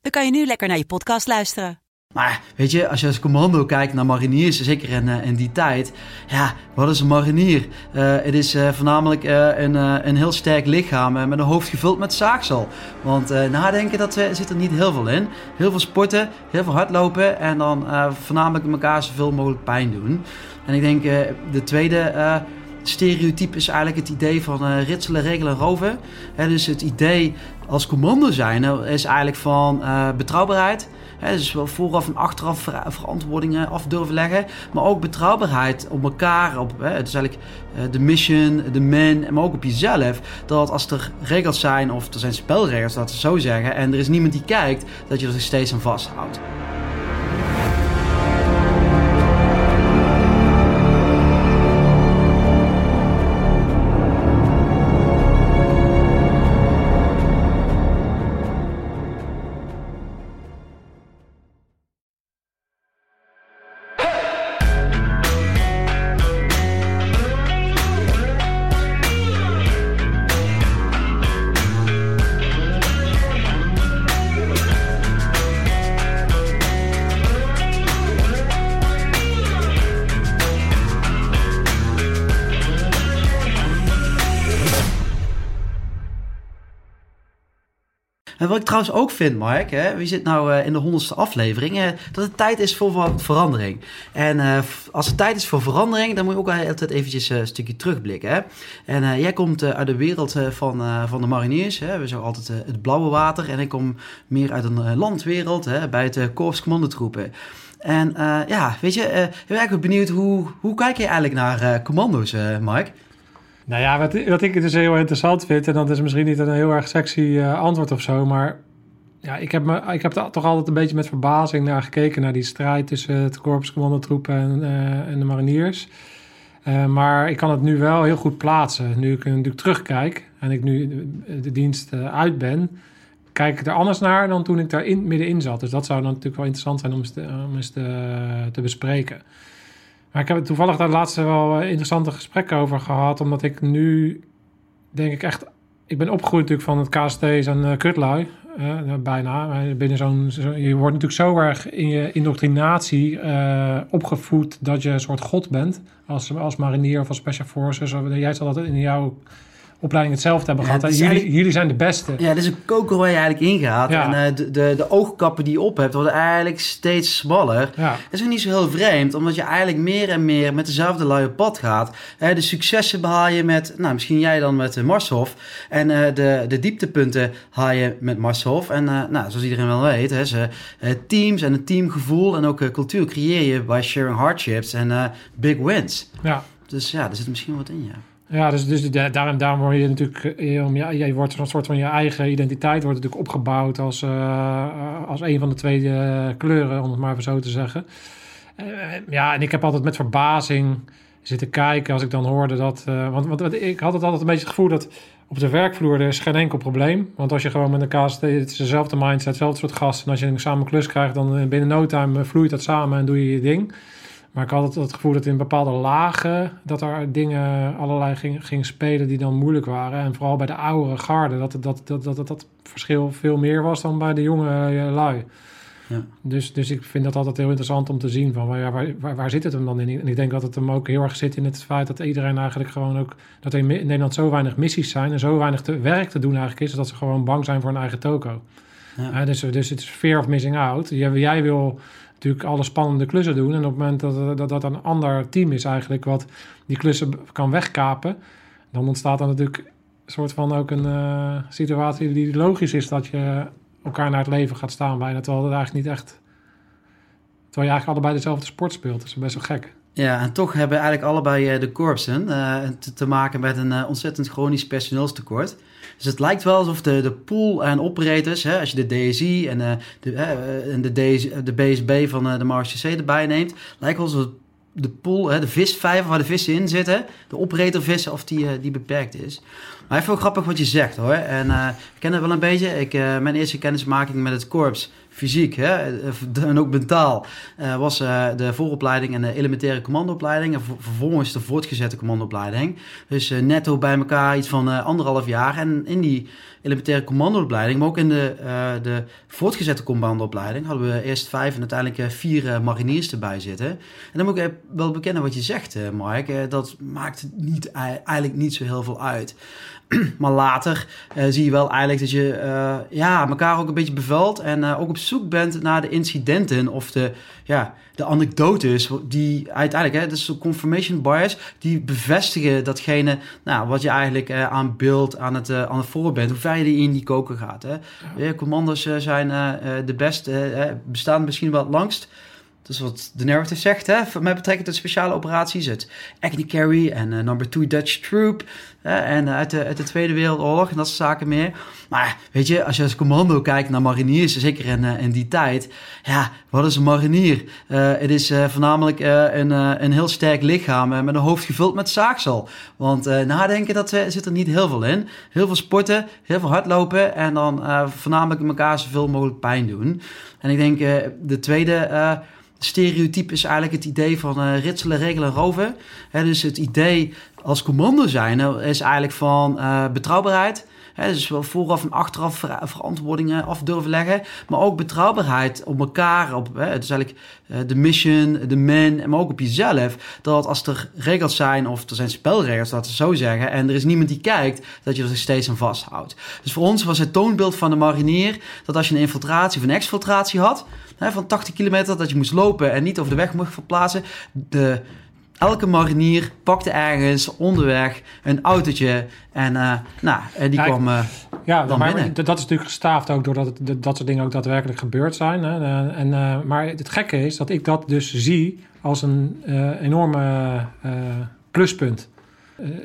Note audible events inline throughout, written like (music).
dan kan je nu lekker naar je podcast luisteren. Maar weet je, als je als commando kijkt naar mariniers, zeker in, uh, in die tijd. Ja, wat is een marinier? Uh, het is uh, voornamelijk een, een heel sterk lichaam met een hoofd gevuld met zaagsel. Want nadenken, dat zit er niet heel veel in. Heel veel sporten, heel veel hardlopen en dan voornamelijk elkaar zoveel mogelijk pijn doen. En ik denk de tweede stereotype is eigenlijk het idee van uh, ritselen, regelen, roven. Dus het idee als commando zijn is eigenlijk van uh, betrouwbaarheid. He, dus wel vooraf en achteraf ver verantwoordingen af durven leggen. Maar ook betrouwbaarheid op elkaar. Op, het is eigenlijk de mission, de man, maar ook op jezelf. Dat als er regels zijn, of er zijn spelregels, dat we zo zeggen. En er is niemand die kijkt, dat je er steeds aan vasthoudt. Wat ik trouwens ook vind, Mark, hè, we zitten nou uh, in de honderdste aflevering, uh, dat het tijd is voor verandering. En uh, als het tijd is voor verandering, dan moet je ook altijd eventjes een stukje terugblikken. Hè. En jij komt uit de wereld van, van de mariniers, hè. we zijn altijd het blauwe water. En ik kom meer uit een landwereld, hè, bij het korps. En ja, weet je, ik ben eigenlijk benieuwd, hoe, hoe kijk je eigenlijk naar commando's, Mark? Nou ja, wat, wat ik dus heel interessant vind, en dat is misschien niet een heel erg sexy uh, antwoord of zo, maar ja, ik heb, me, ik heb toch altijd een beetje met verbazing naar gekeken, naar die strijd tussen het korpscommandotroepen en, uh, en de mariniers. Uh, maar ik kan het nu wel heel goed plaatsen. Nu ik natuurlijk terugkijk en ik nu de dienst uit ben, kijk ik er anders naar dan toen ik daar in, middenin zat. Dus dat zou dan natuurlijk wel interessant zijn om eens om eens te, te bespreken. Maar ik heb toevallig daar laatste wel eh, interessante gesprekken over gehad. Omdat ik nu denk ik echt. Ik ben opgegroeid natuurlijk van het KST en uh, kutlui. Uh, bijna. Binnen zo'n, zo, je wordt natuurlijk zo erg in je indoctrinatie opgevoed dat je een soort god bent. Als, als marinier of als special forces. Jij zal dat in jouw opleiding hetzelfde hebben gehad. Jullie, eigenlijk, jullie zijn de beste. Ja, dit is een koker waar je eigenlijk ingaat. Ja. En uh, de, de, de, oogkappen die je op hebt, worden eigenlijk steeds smaller. Ja. Dat is ook niet zo heel vreemd, omdat je eigenlijk meer en meer met dezelfde luie pad gaat. Uh, de successen behaal je met, nou misschien jij dan met uh, Marshof. En de, de dieptepunten haal je met Marshof. En nou, zoals iedereen wel weet, hè, ze, teams en een teamgevoel en ook cultuur creëer je bij sharing hardships en big wins. Ja. Dus ja, er zit misschien wat in, ja. Ja, dus, dus daarom, daarom word je natuurlijk, eh, ja, je wordt een soort van je eigen identiteit wordt natuurlijk opgebouwd als, uh, als een van de twee uh, kleuren, om het maar even zo te zeggen. Ja, en ik heb altijd met verbazing zitten kijken als ik dan hoorde dat, want, want ik had het altijd een beetje het gevoel dat op de werkvloer er is geen enkel probleem. Want als je gewoon met elkaar, het is dezelfde mindset, hetzelfde soort gasten. En als je een samen klus krijgt, dan binnen no time vloeit dat samen en doe je je ding. Maar ik had het, het gevoel dat in bepaalde lagen dat er dingen allerlei gingen ging spelen die dan moeilijk waren. En vooral bij de oudere garde, dat dat, dat, dat, dat, dat verschil veel meer was dan bij de jonge eh, lui. Ja. Dus, dus ik vind dat altijd heel interessant om te zien van waar, waar, waar, waar, zit het hem dan in? En ik denk dat het hem ook heel erg zit in het feit dat iedereen eigenlijk gewoon ook, dat er in Nederland zo weinig missies zijn en zo weinig te, werk te doen eigenlijk is, dat ze gewoon bang zijn voor een eigen toko. Ja. Uh, dus, dus het is fear of missing out. Jij, jij wil natuurlijk alle spannende klussen doen. En op het moment dat, dat dat een ander team is eigenlijk wat die klussen kan wegkapen, dan ontstaat er natuurlijk een soort van ook een uh, situatie die logisch is dat je elkaar naar het leven gaat staan bijna. Terwijl het eigenlijk niet echt. Terwijl je eigenlijk allebei dezelfde sport speelt. Dat is best wel gek. Ja, en toch hebben eigenlijk allebei uh, de korpsen te, maken met een ontzettend chronisch personeelstekort. Dus het lijkt wel alsof de, de pool en operators, hè, als je de DSI en, de, uh, en de, DS, de BSB van uh, de MARCC erbij neemt, lijkt wel alsof de pool, hè, de visvijver waar de vissen in zitten, de operator vissen, of die, die beperkt is. Maar even grappig wat je zegt hoor. En ik ken het wel een beetje. Ik, mijn eerste kennismaking met het korps fysiek hè, en ook mentaal, uh, was uh, de vooropleiding en de elementaire commandoopleiding. En vervolgens de voortgezette commandoopleiding. Dus uh, netto bij elkaar iets van anderhalf jaar. En in die elementaire commandoopleiding, maar ook in de, de voortgezette commandoopleiding, hadden we eerst vijf en uiteindelijk vier mariniers erbij zitten. En dan moet ik wel bekennen wat je zegt, Mike. dat maakt niet, eigenlijk niet zo heel veel uit. (clears throat) maar later uh, zie je wel eigenlijk dat je uh, ja, elkaar ook een beetje bevalt en uh, ook op zoek bent naar de incidenten of de, ja, de anekdotes die uiteindelijk, hè, dus de confirmation bias, die bevestigen datgene nou, wat je eigenlijk aan beeld aan het, aan het voor bent, hoe ver je in die koker gaat. Hè. Ja. commando's zijn de beste, bestaan misschien wel het langst. Dat is wat de narrative zegt, hè, met betrekking tot speciale operaties. Het Agni Carry en uh, Number 2 Dutch Troop. En uit, de, uit de Tweede Wereldoorlog en dat soort zaken meer. Maar weet je, als je als commando kijkt naar mariniers, zeker in, uh, in die tijd. Ja, wat is een marinier? het is voornamelijk een, een heel sterk lichaam met een hoofd gevuld met zaagsel. Want nadenken, dat zit er niet heel veel in. Heel veel sporten, heel veel hardlopen en dan voornamelijk elkaar zoveel mogelijk pijn doen. En ik denk de tweede stereotype is eigenlijk het idee van uh, ritselen, regelen, roven. Dus het idee als commando zijn is eigenlijk van uh, betrouwbaarheid. He, dus wel vooraf en achteraf ver verantwoordingen af durven leggen. Maar ook betrouwbaarheid op elkaar. Op, het is eigenlijk uh, de mission, de man, maar ook op jezelf. Dat als er regels zijn, of er zijn spelregels, laten we zo zeggen. En er is niemand die kijkt, dat je er steeds aan vasthoudt. Dus voor ons was het toonbeeld van de marinier dat als je een infiltratie of een exfiltratie had van 80 kilometer dat je moest lopen en niet over de weg mocht verplaatsen. De, elke marinier pakte ergens onderweg een autootje en, uh, nou, en die kwam uh, ja, dan maar binnen. dat is natuurlijk gestaafd ook doordat het, dat soort dingen ook daadwerkelijk gebeurd zijn. Hè. En, uh, maar het gekke is dat ik dat dus zie als een enorme pluspunt.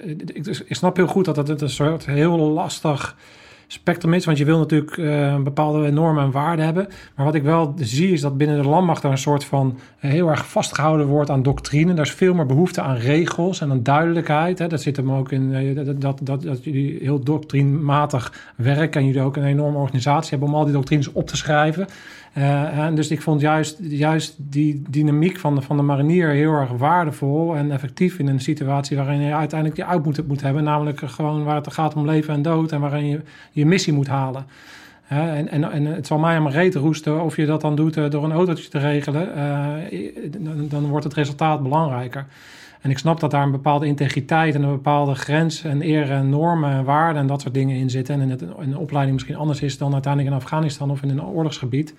Ik, ik, snap heel goed dat het een soort heel lastig spectrum is. Want je wil natuurlijk uh, bepaalde normen en waarden hebben. Maar wat ik wel zie is dat binnen de landmacht er een soort van uh, heel erg vastgehouden wordt aan doctrine. Er is veel meer behoefte aan regels en aan duidelijkheid. Hè. Dat zit hem ook in uh, dat, dat, dat, dat, jullie heel doctrinematig werken. En jullie ook een enorme organisatie hebben om al die doctrines op te schrijven. En dus ik vond juist, juist die dynamiek van de, van de marinier heel erg waardevol en effectief in een situatie waarin je uiteindelijk je output moet hebben. Namelijk gewoon waar het gaat om leven en dood en waarin je je missie moet halen. En, en, en het zal mij aan mijn reet roesten of je dat dan doet uh, door een autootje te regelen. Dan, dan, wordt het resultaat belangrijker. En ik snap dat daar een bepaalde integriteit en een bepaalde grens en eer en normen en waarden en dat soort dingen in zitten. En in de opleiding misschien anders is dan uiteindelijk in Afghanistan of in een oorlogsgebied.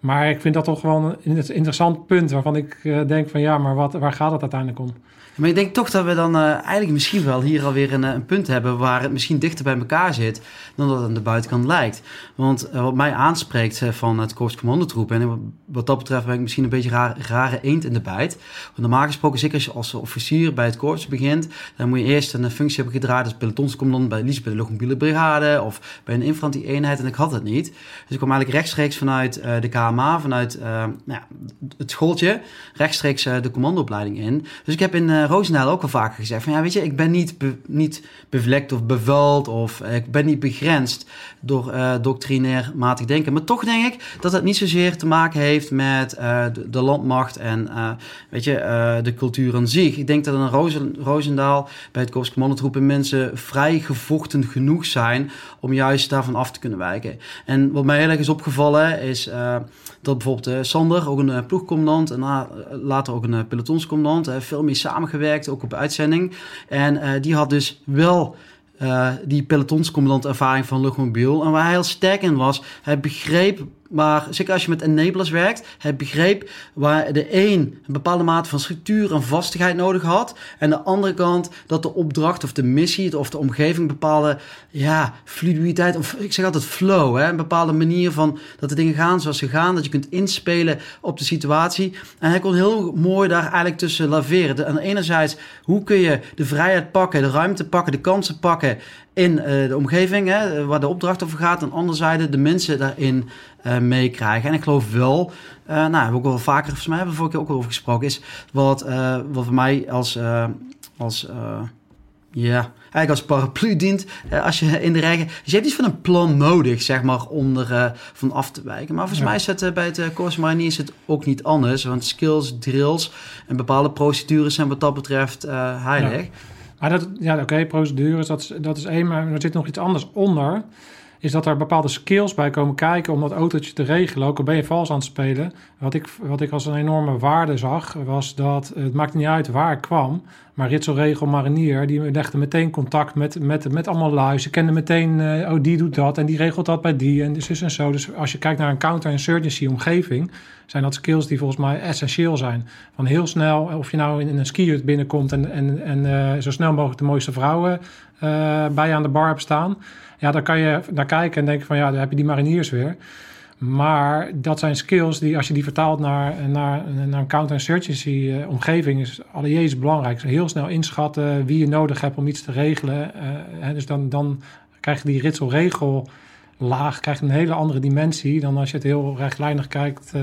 Maar ik vind dat toch wel een interessant punt waarvan ik uh, denk van ja, maar wat, waar gaat het uiteindelijk om? Maar ik denk toch dat we dan uh, eigenlijk misschien wel hier alweer een, een punt hebben waar het misschien dichter bij elkaar zit dan dat het aan de buitenkant lijkt. Want wat mij aanspreekt van het Korps Commandotroep, en wat dat betreft ben ik misschien een beetje raar, rare eend in de bijt. Want normaal gesproken, zeker als je als officier bij het korps begint, dan moet je eerst een functie hebben gedraaid als pelotonscommandant bij, liefst bij de Luchtmobiele Brigade of bij een infanterie-eenheid. En ik had het niet. Dus ik kwam eigenlijk rechtstreeks vanuit de Vanuit nou ja, het schooltje, rechtstreeks de commandoopleiding in. Dus ik heb in uh, Roosendaal ook al vaker gezegd van ja, weet je, ik ben niet, niet bevlekt of bevuild of ik ben niet begrensd door doctrinair matig denken. Maar toch denk ik dat het niet zozeer te maken heeft met de, de, landmacht en weet je, de cultuur aan zich. Ik denk dat in Roosendaal bij het Korps Commandotroepen mensen vrij gevochten genoeg zijn om juist daarvan af te kunnen wijken. En wat mij heel erg is opgevallen is dat bijvoorbeeld Sander, ook een ploegcommandant en later ook een pelotonscommandant, veel meer samengewerkt, ook op uitzending. En die had dus wel die pelotonscommandant ervaring van luchtmobiel. En waar hij heel sterk in was, hij begreep maar zeker als je met enablers werkt, hij begreep waar de een een bepaalde mate van structuur en vastigheid nodig had. En de andere kant dat de opdracht of de missie of de omgeving bepaalde ja, fluiditeit, of ik zeg altijd flow, hè, een bepaalde manier van dat de dingen gaan zoals ze gaan, dat je kunt inspelen op de situatie. En hij kon heel mooi daar eigenlijk tussen laveren. En enerzijds, hoe kun je de vrijheid pakken, de ruimte pakken, de kansen pakken in eh, de omgeving, hè, waar de opdracht over gaat. En anderzijds de mensen daarin uh, meekrijgen. En ik geloof wel, uh, nou, hebben we ook wel vaker, volgens mij hebben we vorige keer ook al over gesproken, is wat, wat voor mij als, als ja, eigenlijk als paraplu dient als je in de regen... Dus je hebt iets van een plan nodig, zeg maar, om er van af te wijken. Maar volgens mij is het bij het uh, Marinier is het ook niet anders. Want skills, drills en bepaalde procedures zijn wat dat betreft heilig. Ja. Maar dat, ja, oké, procedures, dat is, dat is één, maar er zit nog iets anders onder. Is dat er bepaalde skills bij komen kijken om dat autootje te regelen. Ook al ben je vals aan het spelen. Wat ik, wat ik als een enorme waarde zag, was dat het maakt niet uit waar ik kwam. Maar Ritselregel Marinier, die legde meteen contact met, met, met allemaal lui. Ze kenden meteen, uh, oh die doet dat en die regelt dat bij die en dus en zo. Dus als je kijkt naar een counter-insurgency omgeving, zijn dat skills die volgens mij essentieel zijn. Van heel snel, of je nou in een skihut binnenkomt en, en, en zo snel mogelijk de mooiste vrouwen bij je aan de bar hebt staan. Ja, dan kan je naar kijken en denken van ja, daar heb je die mariniers weer. Maar dat zijn skills die, als je die vertaalt naar, naar, naar een counter-insurgency uh, omgeving, is allereerst belangrijk. Heel snel inschatten wie je nodig hebt om iets te regelen. Uh, dus dan, dan krijg je die ritselregel laag, krijgt een hele andere dimensie dan als je het heel rechtlijnig kijkt uh,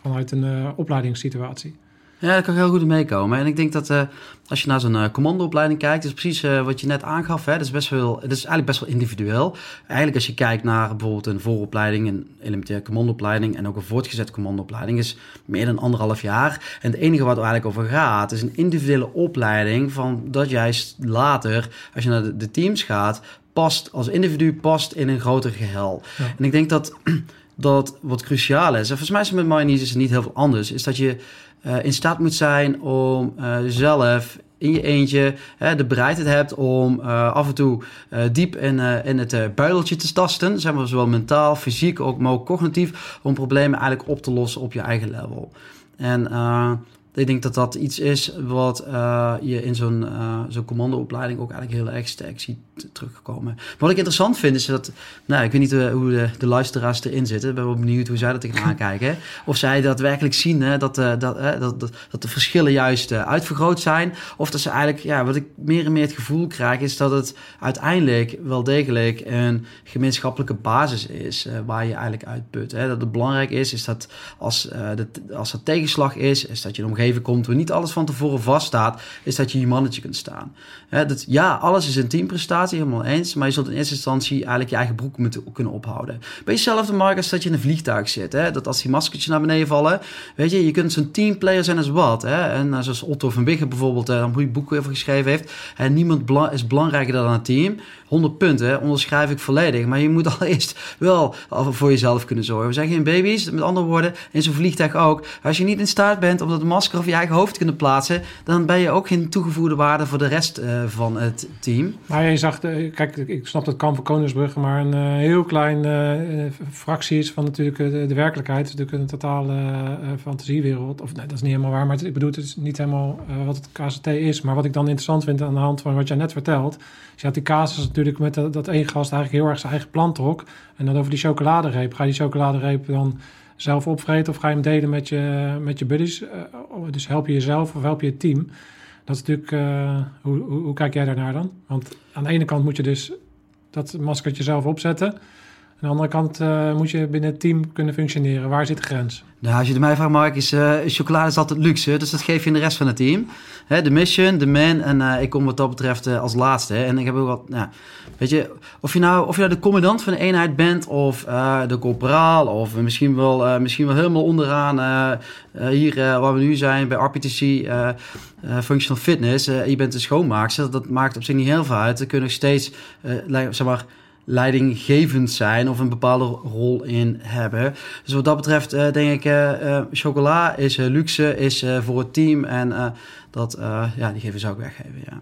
vanuit een opleidingssituatie. Ja, dat kan heel goed meekomen. En ik denk dat uh, als je naar zo'n uh, commandoopleiding kijkt, is precies uh, wat je net aangaf. Hè, dat, is best wel, dat is eigenlijk best wel individueel. Eigenlijk als je kijkt naar bijvoorbeeld een vooropleiding, een elementaire commandoopleiding en ook een voortgezet commandoopleiding, is meer dan anderhalf jaar. En het enige wat er eigenlijk over gaat, is een individuele opleiding van dat juist later, als je naar de, de teams gaat, past als individu past in een groter geheel. Ja. En ik denk dat (clears throat) dat wat cruciaal is, en volgens mij is het met het niet heel veel anders, is dat je uh, in staat moet zijn om uh, zelf in je eentje hè, de bereidheid hebt om uh, af en toe diep in, in het buideltje te tasten. Zeg maar, zowel mentaal, fysiek, ook, maar ook cognitief, om problemen eigenlijk op te lossen op je eigen level. En ik denk dat dat iets is wat uh, je in zo'n uh, zo'n commandoopleiding ook eigenlijk heel erg sterk ziet terugkomen. Wat ik interessant vind is dat, nou, ik weet niet hoe de, de luisteraars erin zitten. Ik ben wel benieuwd hoe zij dat tegenaan (laughs) kijken. Of zij daadwerkelijk zien hè, dat, dat, dat, dat, dat, de verschillen juist uitvergroot zijn. Of dat ze eigenlijk, ja, wat ik meer en meer het gevoel krijg, is dat het uiteindelijk wel degelijk een gemeenschappelijke basis is waar je eigenlijk uitput. Hè. Dat het belangrijk is, is dat als, de, als er tegenslag is, is dat je omgeving komt waar niet alles van tevoren vaststaat, is dat je je mannetje kunt staan. dat, ja, alles is een teamprestatie, helemaal eens, maar je zult in eerste instantie eigenlijk je eigen broek moeten kunnen ophouden. Bij jezelf de markt als dat je in een vliegtuig zit, dat als die maskertjes naar beneden vallen, weet je, je kunt zo'n teamplayer zijn als wat. En eh, zoals Otto van Biggen bijvoorbeeld, een goede boek over geschreven heeft, en niemand is belangrijker dan een team. 100 punten, onderschrijf ik volledig. Maar je moet (laughs) al eerst wel voor jezelf kunnen zorgen. We zijn geen baby's, met andere woorden, in zo'n vliegtuig ook. Als je niet in staat bent om dat masker over je eigen hoofd te kunnen plaatsen, dan ben je ook geen toegevoegde waarde voor de rest uh, van het team. Maar je zag, kijk, ik snap dat kan voor Koningsbrugge, maar een uh, heel klein uh, fractie is van natuurlijk de, de, werkelijkheid. Het is natuurlijk een totale fantasiewereld. Of nee, dat is niet helemaal waar, maar het, ik bedoel, het is niet helemaal wat het KCT is. Maar wat ik dan interessant vind aan de hand van wat jij net vertelt, je had die casus natuurlijk met dat, dat één gast eigenlijk heel erg zijn eigen plan trok. En dan over die chocoladereep. Ga je die chocoladereep dan zelf opvreten of ga je hem delen met je, met je buddies? Uh, dus help je jezelf of help je het team? Dat is natuurlijk, uh, hoe, hoe, hoe, kijk jij daarnaar dan? Want aan de ene kant moet je dus dat maskertje zelf opzetten. Aan de andere kant uh, moet je binnen het team kunnen functioneren. Waar zit de grens? Nou, als je de mij vraagt, Mark, is uh, chocolade is altijd luxe. Dus dat geef je in de rest van het team. De mission, de man en uh, ik kom wat dat betreft als laatste. Hè. En ik heb ook wat, weet je, of je, nou, of je nou de commandant van de eenheid bent of de corporaal of misschien wel, misschien wel helemaal onderaan hier waar we nu zijn bij RPTC... functional fitness, je bent de schoonmaakster, dat maakt op zich niet heel veel uit. Er kunnen nog steeds, zeg maar, leidinggevend zijn of een bepaalde rol in hebben. Dus wat dat betreft uh, denk ik, uh, chocola is luxe, is voor het team en dat, uh, ja, die geven zou ik weggeven, ja.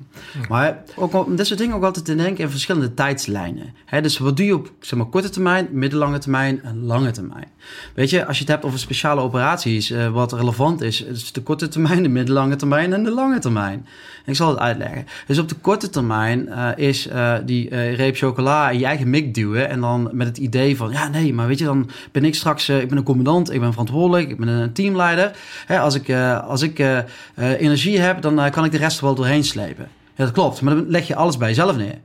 Maar ook om dit soort dingen ook altijd te denken in verschillende tijdslijnen. Hè? Dus wat doe je op zeg maar, korte termijn, middellange termijn en lange termijn? Weet je, als je het hebt over speciale operaties, uh, wat relevant is, is de korte termijn, de middellange termijn en de lange termijn. En ik zal het uitleggen. Dus op de korte termijn uh, is die reep chocola in je eigen mik duwen en dan met het idee van, ja nee, maar weet je, dan ben ik straks, ik ben een commandant, ik ben verantwoordelijk, ik ben een teamleider. Hè, als ik, als ik energie heb, dan uh, kan ik de rest er wel doorheen slepen. Ja, dat klopt. Maar dan leg je alles bij jezelf neer.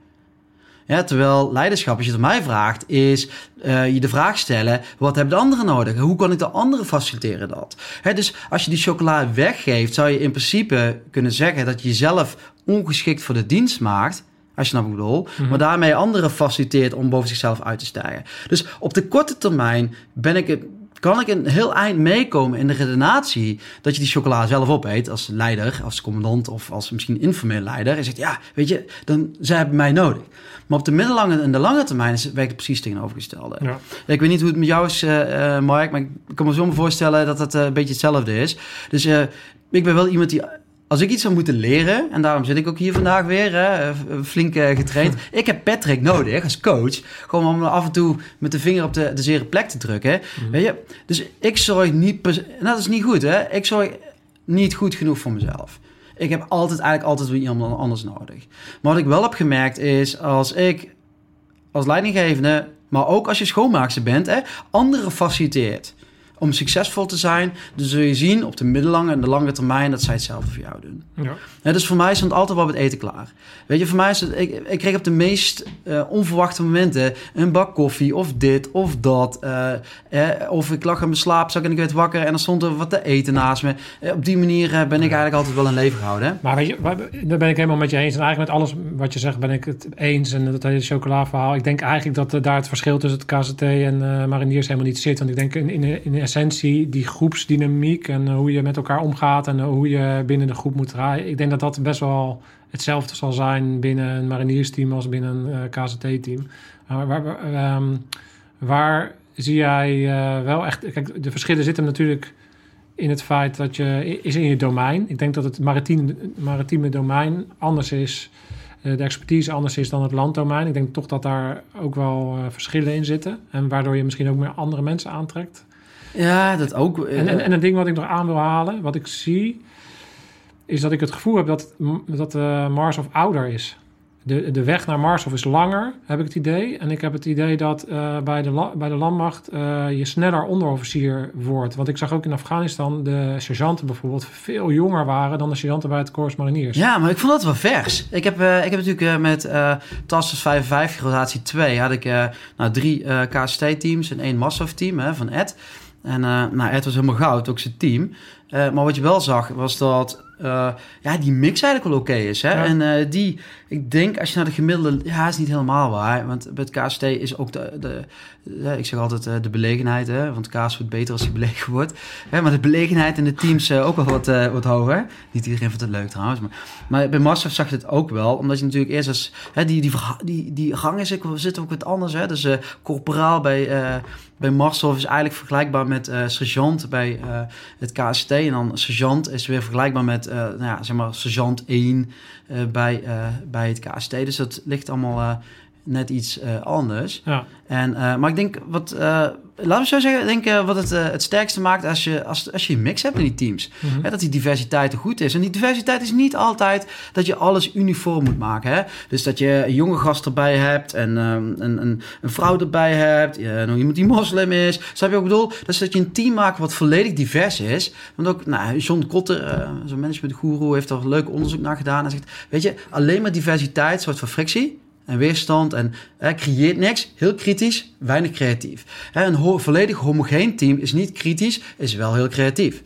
Ja, terwijl leiderschap, als je het mij vraagt, is uh, je de vraag stellen: wat hebben de anderen nodig? Hoe kan ik de anderen faciliteren dat? Hè, dus als je die chocola weggeeft, zou je in principe kunnen zeggen dat je jezelf ongeschikt voor de dienst maakt. Als je nou bedoel, mm maar daarmee anderen faciliteert om boven zichzelf uit te stijgen. Dus op de korte termijn ben ik het kan ik een heel eind meekomen in de redenatie dat je die chocola zelf opeet als leider, als commandant of als misschien informeel leider. En zegt, ja, weet je, dan, zij hebben mij nodig. Maar op de middellange en de lange termijn is, werkt het precies tegenovergestelde. Ja. Ik weet niet hoe het met jou is, uh, Mark, maar ik kan me zo voorstellen dat het uh, een beetje hetzelfde is. Dus uh, ik ben wel iemand die als ik iets zou moeten leren, en daarom zit ik ook hier vandaag weer, hè, flink getraind. (laughs) ik heb Patrick nodig als coach, gewoon om af en toe met de vinger op de, de zere plek te drukken. Mhm. Weet je? Dus ik zorg niet, en dat is niet goed, hè? Ik zorg niet goed genoeg voor mezelf. Ik heb altijd, eigenlijk altijd weer iemand anders nodig. Maar wat ik wel heb gemerkt is, als ik als leidinggevende, maar ook als je schoonmaakster bent, hè, anderen faciliteert om succesvol te zijn, dan zul je zien op de middellange en de lange termijn dat zij hetzelfde voor jou doen. Ja. Dus voor mij is het altijd wel het eten klaar. Weet je, voor mij is het, ik, ik kreeg op de meest uh, onverwachte momenten een bak koffie of dit of dat. Uh, eh, of ik lag in mijn slaap, zag en ik werd wakker en dan stond er wat te eten naast me. Eh, op die manier ben ik eigenlijk altijd wel een leven gehouden. Hè? Maar weet je, daar ben ik helemaal met je eens. En eigenlijk met alles wat je zegt ben ik het eens. En dat hele chocola verhaal. Ik denk eigenlijk dat daar het verschil tussen het KZT en mariniers helemaal niet zit. Want ik denk in, in, in essentie die groepsdynamiek en hoe je met elkaar omgaat en hoe je binnen de groep moet draaien. Ik denk dat dat best wel hetzelfde zal zijn binnen een mariniersteam als binnen een eh, KZT-team. waar, waar, ehm, waar, zie jij uh, wel echt... Kijk, de verschillen zitten natuurlijk in het feit dat je... is in je domein. Ik denk dat het maritiem, maritieme domein anders is... Uh, de expertise anders is dan het landdomein. Ik denk toch dat daar ook wel verschillen in zitten. En waardoor je misschien ook meer andere mensen aantrekt. Ja, dat ook. En, en, en een ding wat ik nog aan wil halen, wat ik zie, is dat ik het gevoel heb dat, dat uh, Mars of ouder is. De, de weg naar Mars of is langer, heb ik het idee. En ik heb het idee dat uh, bij, de bij de landmacht uh, je sneller onderofficier wordt. Want ik zag ook in Afghanistan de sergeanten bijvoorbeeld veel jonger waren dan de sergeanten bij het Corps Mariniers. Ja, maar ik vond dat wel vers. Ik heb, ik heb natuurlijk met uh, Tassus 55 rotatie 2 had ik nou, drie KST-teams en één Massov-team van Ed. En nou, Ed was helemaal goud, ook zijn team. Maar wat je wel zag, was dat uh, ja, die mix eigenlijk wel oké is. Hè? En uh, die, ik denk als je naar de gemiddelde, ja, is niet helemaal waar. Want bij het KST is ook de, de, ik zeg altijd de belegenheid, hè? want kaas wordt beter als hij belegen wordt. Hè? Maar de belegenheid in de teams ook wel wat, wat hoger. Niet iedereen vindt het leuk trouwens. Maar, maar bij Master zag je het ook wel, omdat je natuurlijk eerst als, hè, die, die, die, die gangen zitten ook wat anders. Hè? Dus corporaal bij bij is eigenlijk vergelijkbaar met sergeant bij het KST. En dan sergeant is weer vergelijkbaar met uh, nou ja, zeg maar sergeant 1 bij, bij het KST. Dus dat ligt allemaal net iets anders. Ja. En, maar ik denk wat laten we zo zeggen, denk uh, wat het uh, het sterkste maakt als je, als, als je een mix hebt in die teams. Mm dat die diversiteit er goed is. En die diversiteit is niet altijd dat je alles uniform moet maken. Hè? Dus dat je een jonge gast erbij hebt en um, een, een, een, vrouw erbij hebt. Je, iemand die moslim is. Snap je wat ik bedoel? Dus dat je een team maakt wat volledig divers is. Want ook, nou, John Kotter, uh, zo'n managementgoeroe, heeft er leuk onderzoek naar gedaan. En zegt, weet je, alleen maar diversiteit zorgt voor frictie en weerstand en hè, creëert niks. Heel kritisch, weinig creatief. Hè, een volledig homogeen team is niet kritisch, is wel heel creatief.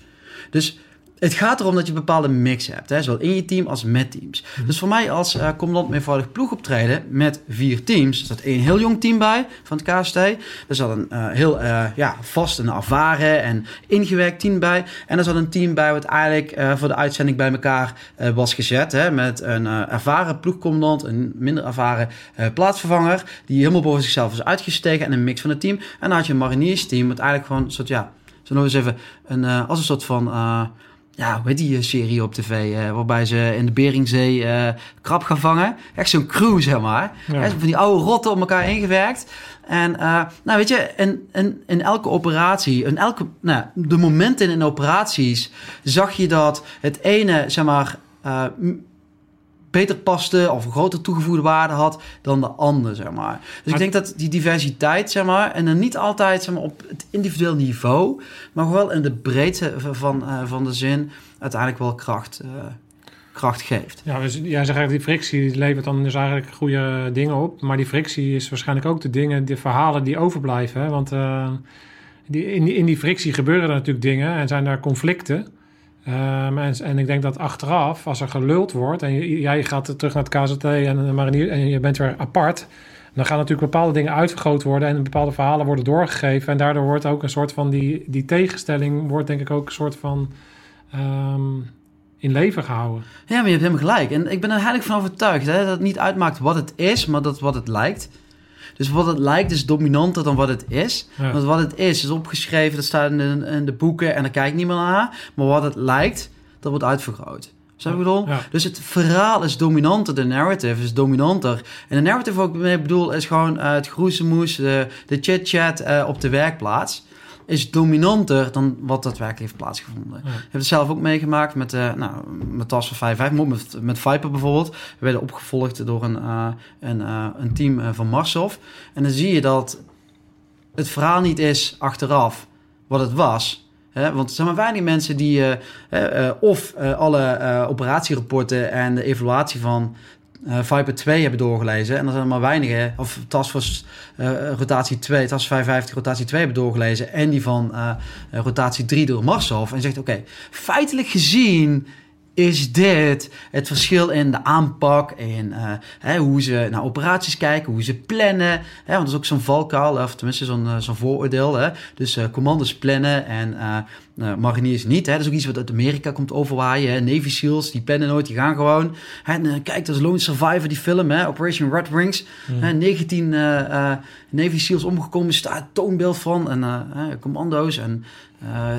Dus het gaat erom dat je een bepaalde mix hebt, hè, zowel in je team als met teams. Mhm. Dus voor mij als uh, commandant meervoudig ploeg optreden met vier teams, er zat één heel jong team bij van het KST. Er zat een uh, heel uh, ja, vast en ervaren en ingewerkt team bij. En er zat een team bij wat eigenlijk voor de uitzending bij elkaar was gezet. Hè, met een ervaren ploegcommandant, een minder ervaren plaatsvervanger, die helemaal boven zichzelf is uitgestegen en een mix van het team. En dan had je een mariniersteam, wat eigenlijk gewoon een soort, ja, zo nog eens even, een, als een soort van ja, heet die eh, serie op tv? Uh, waarbij ze in de Beringzee uh, krab gaan vangen. Echt zo'n crew, zeg maar. Ja. van die oude rotten op elkaar ingewerkt. En uh, nou weet je, in, in, in elke operatie, in elke, nou, de momenten in operaties zag je dat het ene, zeg maar, beter paste of een grotere toegevoegde waarde had dan de ander, zeg maar. Dus ik denk dat die diversiteit, zeg maar, en dan niet altijd zeg maar, op het individueel niveau, maar wel in de breedte van, uh, van de zin uiteindelijk wel kracht, uh, kracht geeft. Ja, dus jij zegt eigenlijk die frictie levert dan dus eigenlijk goede dingen op. Maar die frictie is waarschijnlijk ook de dingen, de verhalen die overblijven. Hè? Want uh, die, in, die, in die frictie gebeuren er natuurlijk dingen en zijn er conflicten. Um, en, ik denk dat achteraf, als er geluld wordt en jij gaat terug naar het KZT en en je bent weer apart, dan gaan natuurlijk bepaalde dingen uitvergroot worden en bepaalde verhalen worden doorgegeven. En daardoor wordt ook een soort van die, die tegenstelling, wordt denk ik ook een soort van um, in leven gehouden. Ja, maar je hebt helemaal gelijk. En ik ben er eigenlijk van overtuigd hè, dat het niet uitmaakt wat het is, maar dat wat het lijkt. Dus wat het lijkt is dominanter dan wat het is. Ja. Want wat het is, is opgeschreven, dat staat in de, in de boeken en daar kijkt niemand naar. Maar wat het lijkt, dat wordt uitvergroot. Zo bedoel? Ja. Dus het verhaal is dominanter, de narrative is dominanter. En de narrative, ook ik bedoel, is gewoon uh, het groezemoes, de, de chit-chat uh, op de werkplaats is dominanter dan wat daadwerkelijk heeft plaatsgevonden. Ja. Ik heb het zelf ook meegemaakt met, uh, nou, met Tas van 5 met, met Viper bijvoorbeeld. We werden opgevolgd door een, uh, een, uh, een team van Marsov. En dan zie je dat het verhaal niet is achteraf wat het was. Hè? Want er zijn maar weinig mensen die of alle operatierapporten en de evaluatie van uh, Viper 2 hebben doorgelezen. En er zijn er maar weinigen, of Taskforce uh, rotatie 2, Task 55 rotatie 2 hebben doorgelezen. En die van uh, rotatie 3 door Marshoff. En zegt, oké, feitelijk gezien is dit het verschil in de aanpak, in uh, hè, hoe ze naar operaties kijken, hoe ze plannen. Hè, want dat is ook zo'n valkuil, of tenminste zo'n uh, zo'n vooroordeel. Hè. Dus uh, commandos plannen en mariniers niet. Hè. Dat is ook iets wat uit Amerika komt overwaaien. Hè. Navy SEALs, die plannen nooit, die gaan gewoon. Hè. En, kijk, dat is Lone Survivor, die film, hè. Operation Red Wings. Mm. Hè, 19 Navy SEALs omgekomen, staat toonbeeld van. En commando's, en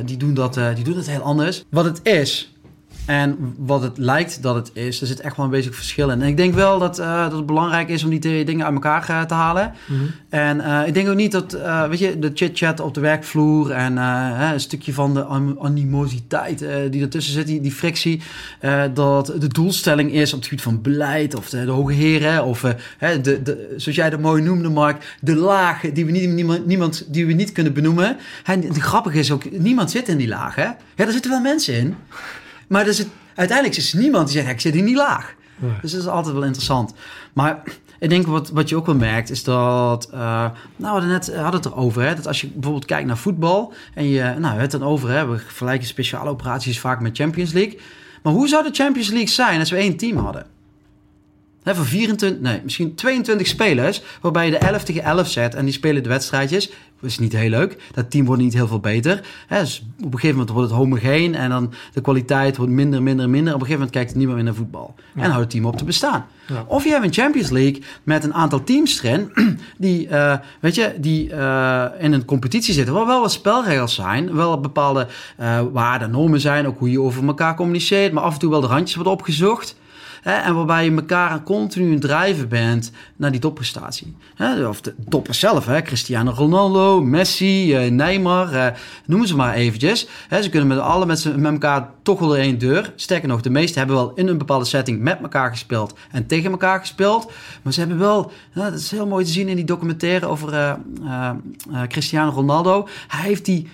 die, doen dat, die doen dat heel anders. Wat het is en wat het lijkt dat het is, er zit echt wel een beetje verschil in. En ik denk wel dat, uh, dat het belangrijk is om die twee dingen uit elkaar uh, te halen. Mm -hmm. En uh, ik denk ook niet dat, weet je, de chit-chat op de werkvloer en een stukje van de animositeit die ertussen zit, die, die frictie, dat de doelstelling is op het gebied van beleid of de, de hoge heren of, de, de, zoals jij dat mooi noemde, Mark, de laag die we niet, niemand, niemand die we niet kunnen benoemen. En het grappige is ook, niemand zit in die laag, hè? Ja, er zitten wel mensen in. Maar er zit, uiteindelijk is er niemand die zegt, ik zit hier niet laag. Nee. Dus dat is altijd wel interessant. Maar ik denk wat, wat je ook wel merkt, is dat... Uh, nou, we hadden net hadden het erover, hè, dat als je bijvoorbeeld kijkt naar voetbal... en je, nou, het dan over, hè, we vergelijken speciale operaties vaak met Champions League. Maar hoe zou de Champions League zijn als we één team hadden? He, voor 24, nee, misschien 22 spelers, waarbij je de 11 tegen 11 zet en die spelen de wedstrijdjes. Dat is niet heel leuk. Dat team wordt niet heel veel beter. He, dus op een gegeven moment wordt het homogeen en dan de kwaliteit wordt minder, minder, minder. Op een gegeven moment kijkt niemand meer naar voetbal. Ja. En houdt het team op te bestaan. Ja. Of je hebt een Champions League met een aantal teams erin (clears throat) die, uh, weet je, die uh, in een competitie zitten. Waar wel wat spelregels zijn, wel bepaalde uh, waarden, normen zijn, ook hoe je over elkaar communiceert, maar af en toe wel de randjes worden opgezocht. En waarbij je elkaar continu een drijven bent naar die topprestatie. Hè, of de toppers zelf, hè, Cristiano Ronaldo, Messi, uh, Neymar, uh, noem ze maar eventjes. Hè, ze kunnen met alle met, met elkaar toch wel één deur. Sterker nog, de meesten hebben wel in een bepaalde setting met elkaar gespeeld en tegen elkaar gespeeld. Maar ze hebben wel, dat is heel mooi te zien in die documentaire over uh, Cristiano Ronaldo. Hij heeft die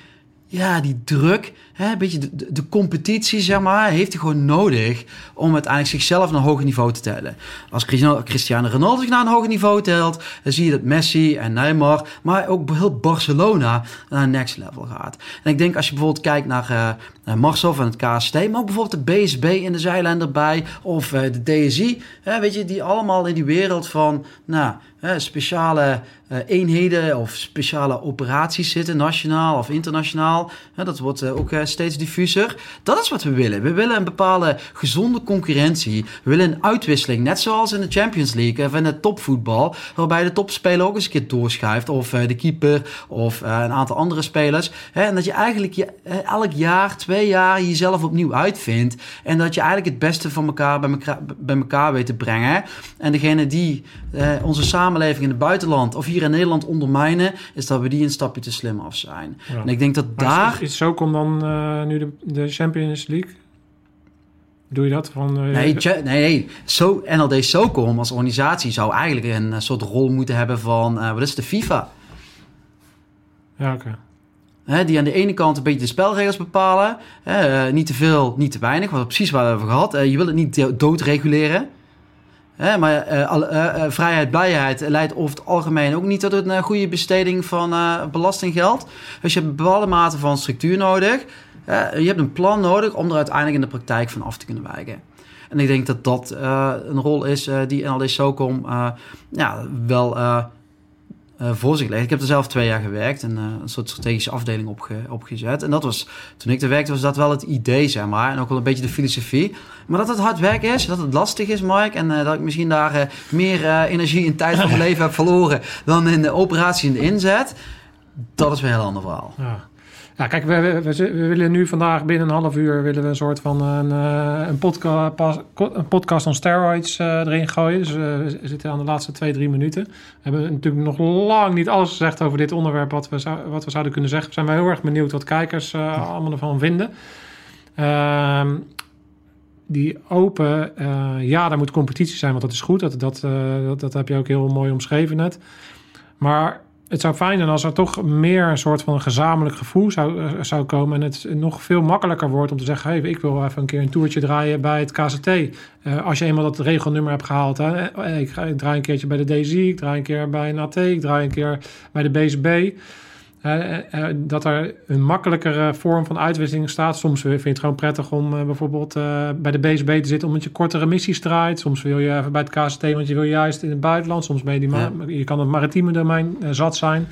ja, die druk, hè, een beetje de, de, competitie, zeg maar, heeft hij gewoon nodig om uiteindelijk zichzelf naar een hoger niveau te tellen. Als Cristiano Ronaldo zich naar een hoger niveau telt, dan zie je dat Messi en Neymar, maar ook heel Barcelona naar een next level gaat. En ik denk als je bijvoorbeeld kijkt naar uh, Marsov en het KST, maar ook bijvoorbeeld de BSB in de zijlijn erbij, of uh, de DSI, hè, weet je, die allemaal in die wereld van, nou, speciale uh, eenheden of speciale operaties zitten, nationaal of internationaal. Dat wordt ook steeds diffuser. Dat is wat we willen. We willen een bepaalde gezonde concurrentie. We willen een uitwisseling, net zoals in de Champions League of in het topvoetbal, waarbij de topspeler ook eens een keer doorschuift, of de keeper of een aantal andere spelers. En dat je eigenlijk je, elk jaar, twee jaar jezelf opnieuw uitvindt. En dat je eigenlijk het beste van elkaar bij elkaar, bij elkaar weet te brengen. En degene die onze samenleving in het buitenland of hier in Nederland ondermijnen, is dat we die een stapje te slim af zijn. Ja. En ik denk dat maar daar. Is, is zo komt dan nu de, de Champions League? Doe je dat van? Uh, nee, nee, nee. Zo, NLD SOCOM als organisatie zou eigenlijk een, eh, soort rol moeten hebben van, wat is de FIFA? Ja, oké. Okay. Die aan de ene kant een beetje de spelregels bepalen. Niet te veel, niet te weinig. Wat precies waar we hebben gehad. je wil het niet doodreguleren. Maar uh, vrijheid, blijheid leidt over het algemeen ook niet tot een goede besteding van belastinggeld. Dus je hebt een bepaalde mate van structuur nodig. Je hebt een plan nodig om er uiteindelijk in de praktijk van af te kunnen wijken. En ik denk dat dat een rol is die in al SOCOM ja, wel uh, voor zich ligt. Ik heb er zelf twee jaar gewerkt en uh, een soort strategische afdeling opge opgezet. En dat was, toen ik er werkte, was dat wel het idee, zeg maar. En ook wel een beetje de filosofie. Maar dat het hard werk is, dat het lastig is, Mike. En uh, dat ik misschien daar meer energie en tijd van mijn (laughs) leven heb verloren dan in de operatie en de inzet. Dat is weer een heel ander verhaal. Ja. Ja, kijk, we, we, we, willen nu vandaag binnen een half uur willen we een soort van een, eh, een, podca een podcast on steroids uh, erin gooien. Dus uh, we zitten aan de laatste twee, drie minuten. We hebben natuurlijk nog lang niet alles gezegd over dit onderwerp wat we, zou, wat we zouden kunnen zeggen. We zijn wel heel erg benieuwd wat kijkers allemaal ervan vinden. Ehm, die open, ja, daar moet competitie zijn, want dat is goed. Dat, dat, dat, dat heb je ook heel mooi omschreven net. Maar het zou fijn zijn als er toch meer een soort van een gezamenlijk gevoel zou, eh, zou komen. En het nog veel makkelijker wordt om te zeggen: hey, ik wil even een keer een toertje draaien bij het KCT. Eh, als je eenmaal dat regelnummer hebt gehaald. Eh, ik, ik, draai een keertje bij de DZ, ik draai een keer bij een AT, ik draai een keer bij de BCB. Uh, dat er een makkelijkere vorm van uitwisseling staat. Soms vind je het gewoon prettig om bijvoorbeeld bij de BSB te zitten omdat je kortere missies draait. Soms wil je even bij het KST, want je wil juist in het buitenland. Soms ben je, die je kan het maritieme domein zat zijn.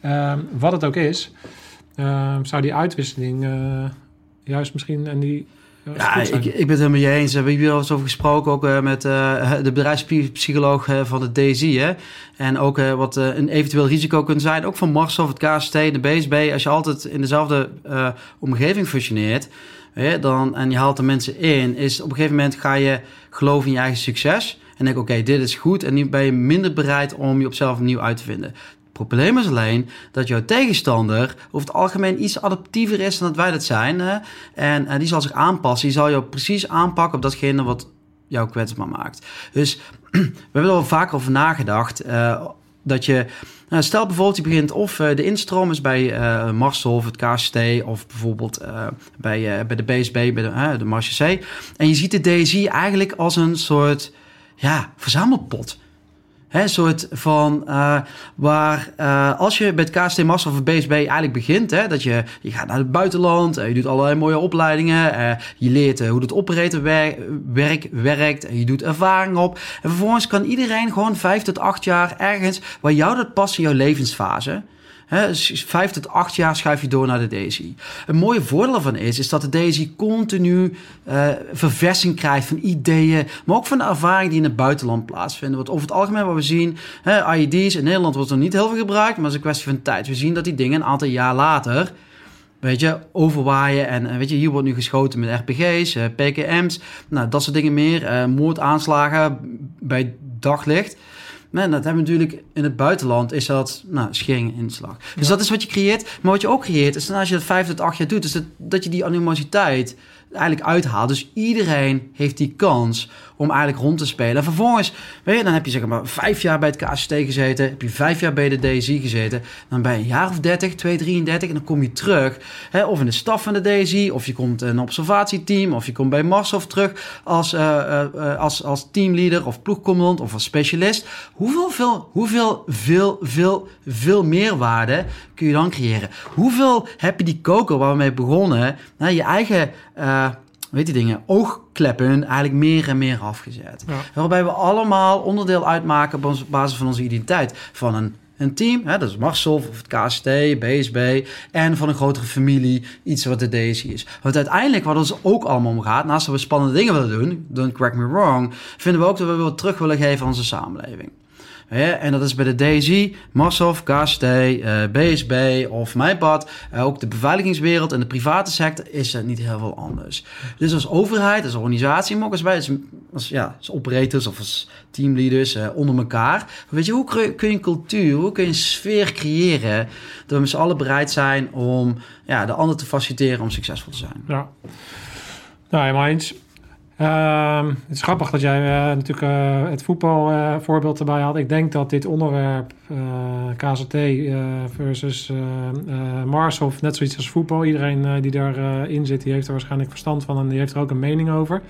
Ehm, wat het ook is, ehm, zou die uitwisseling juist misschien en die ja, ik, ik ben het helemaal je eens. We hebben hier al eens over gesproken, ook uh, met uh, de bedrijfspsycholoog uh, van de DSI. Hè? En ook wat een eventueel risico kunt zijn, ook van Mars of het KST, de BSB. Als je altijd in dezelfde omgeving functioneert hè, dan, en je haalt de mensen in, is op een gegeven moment ga je geloven in je eigen succes. En denk, oké, dit is goed. En nu ben je minder bereid om je op zelf opnieuw uit te vinden. Probleem is alleen dat jouw tegenstander over het algemeen iets adaptiever is dan dat wij dat zijn. En, die zal zich aanpassen. Die zal jou precies aanpakken op datgene wat jou kwetsbaar maakt. Dus (clears throat) we hebben er al vaker over nagedacht. Uh, dat je, nou, stel bijvoorbeeld je begint of uh, de instroom is bij uh, Marsel of het KST of bijvoorbeeld uh, bij, bij de BSB, bij de, de Marche C. En je ziet de DSI eigenlijk als een soort ja, verzamelpot. Een soort van uh, waar uh, als je bij het KST Master of BSB eigenlijk begint, hè, dat je, je gaat naar het buitenland, uh, je doet allerlei mooie opleidingen, je leert hoe het operator wer werk, werkt, je doet ervaring op. En vervolgens kan iedereen gewoon vijf tot acht jaar ergens waar jou dat past in jouw levensfase He, vijf tot acht jaar schuif je door naar de DSI. Een mooie voordeel ervan is, is dat de DSI continu uh, verversing krijgt van ideeën, maar ook van de ervaringen die in het buitenland plaatsvinden. Want over het algemeen wat we zien, he, IED's in Nederland wordt er niet heel veel gebruikt, maar het is een kwestie van tijd. We zien dat die dingen een aantal jaar later weet je, overwaaien. En weet je, hier wordt nu geschoten met RPG's, uh, PKM's, nou, dat soort dingen meer. Moordaanslagen bij daglicht. Nee, dat hebben we natuurlijk in het buitenland, is dat nou, schering inslag. Dus dat is wat je creëert. Maar wat je ook creëert, is als je dat vijf tot acht jaar doet, is dat, dat je die animositeit eigenlijk uithaalt. Dus iedereen heeft die kans om eigenlijk rond te spelen. En vervolgens, weet je, dan heb je zeg maar vijf jaar bij het KST gezeten, heb je vijf jaar bij de DSI gezeten, dan ben je een jaar of 30, 2, 33 en dan kom je terug, hè, of in de staf van de DSI, of je komt een observatieteam, of je komt bij Marshof terug als, uh, uh, als, als teamleader of ploegcommandant of als specialist. Hoeveel, veel, hoeveel, veel, veel, veel meerwaarde kun je dan creëren? Hoeveel heb je die koker waar we mee begonnen, hè, je eigen weet die dingen, oogkleppen eigenlijk meer en meer afgezet. Waarbij we allemaal onderdeel uitmaken op basis van onze identiteit. Van een, een team, hè, dat is Marcel of het KST, BSB, en van een grotere familie, iets wat de DSI is. Want uiteindelijk, wat ons ook allemaal om gaat, naast dat we spannende dingen willen doen, don't correct me wrong, vinden we ook dat we wat terug willen geven aan onze samenleving. En dat is bij de DSI, Massov, KST, uh, BSB of mijn pad. Uh, ook de beveiligingswereld en de private sector is het niet heel veel anders. Dus als overheid, als organisatie, maar ook als wij, als, ja, als operators of als teamleaders uh, onder elkaar. Weet je, hoe kun je een cultuur, hoe kun je een sfeer creëren dat we met z'n allen bereid zijn om ja, de ander te faciliteren om succesvol te zijn? Ja, nou, helemaal. Ehm, het is grappig dat jij eh, natuurlijk uh, het voetbalvoorbeeld erbij had. Ik denk dat dit onderwerp KZT versus Marshof net zoiets als voetbal. Iedereen die daarin zit, die heeft er waarschijnlijk verstand van en die heeft er ook een mening over.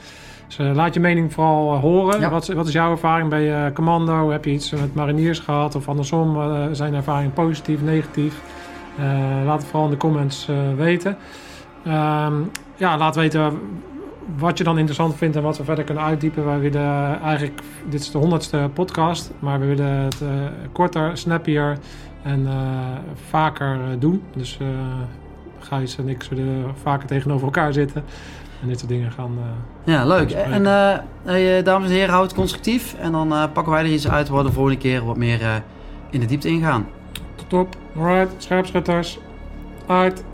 Dus laat je mening vooral horen. Wat, wat, is jouw ervaring bij Commando? Heb je iets met mariniers gehad of andersom? zijn ervaringen positief, negatief? laat het vooral in de comments weten. Ehm, ja, laat weten wat je dan interessant vindt en wat we verder kunnen uitdiepen. Wij willen eigenlijk, dit is de honderdste podcast, maar we willen het uh, korter, snappier en uh, vaker uh, doen. Dus Gijs en ik zullen vaker tegenover elkaar zitten en dit soort dingen gaan. ja, leuk. En hey, dames en heren, houd het constructief en dan pakken wij er iets uit waar we de volgende keer wat meer in de diepte ingaan. Top. Alright, scherpschutters. Uit.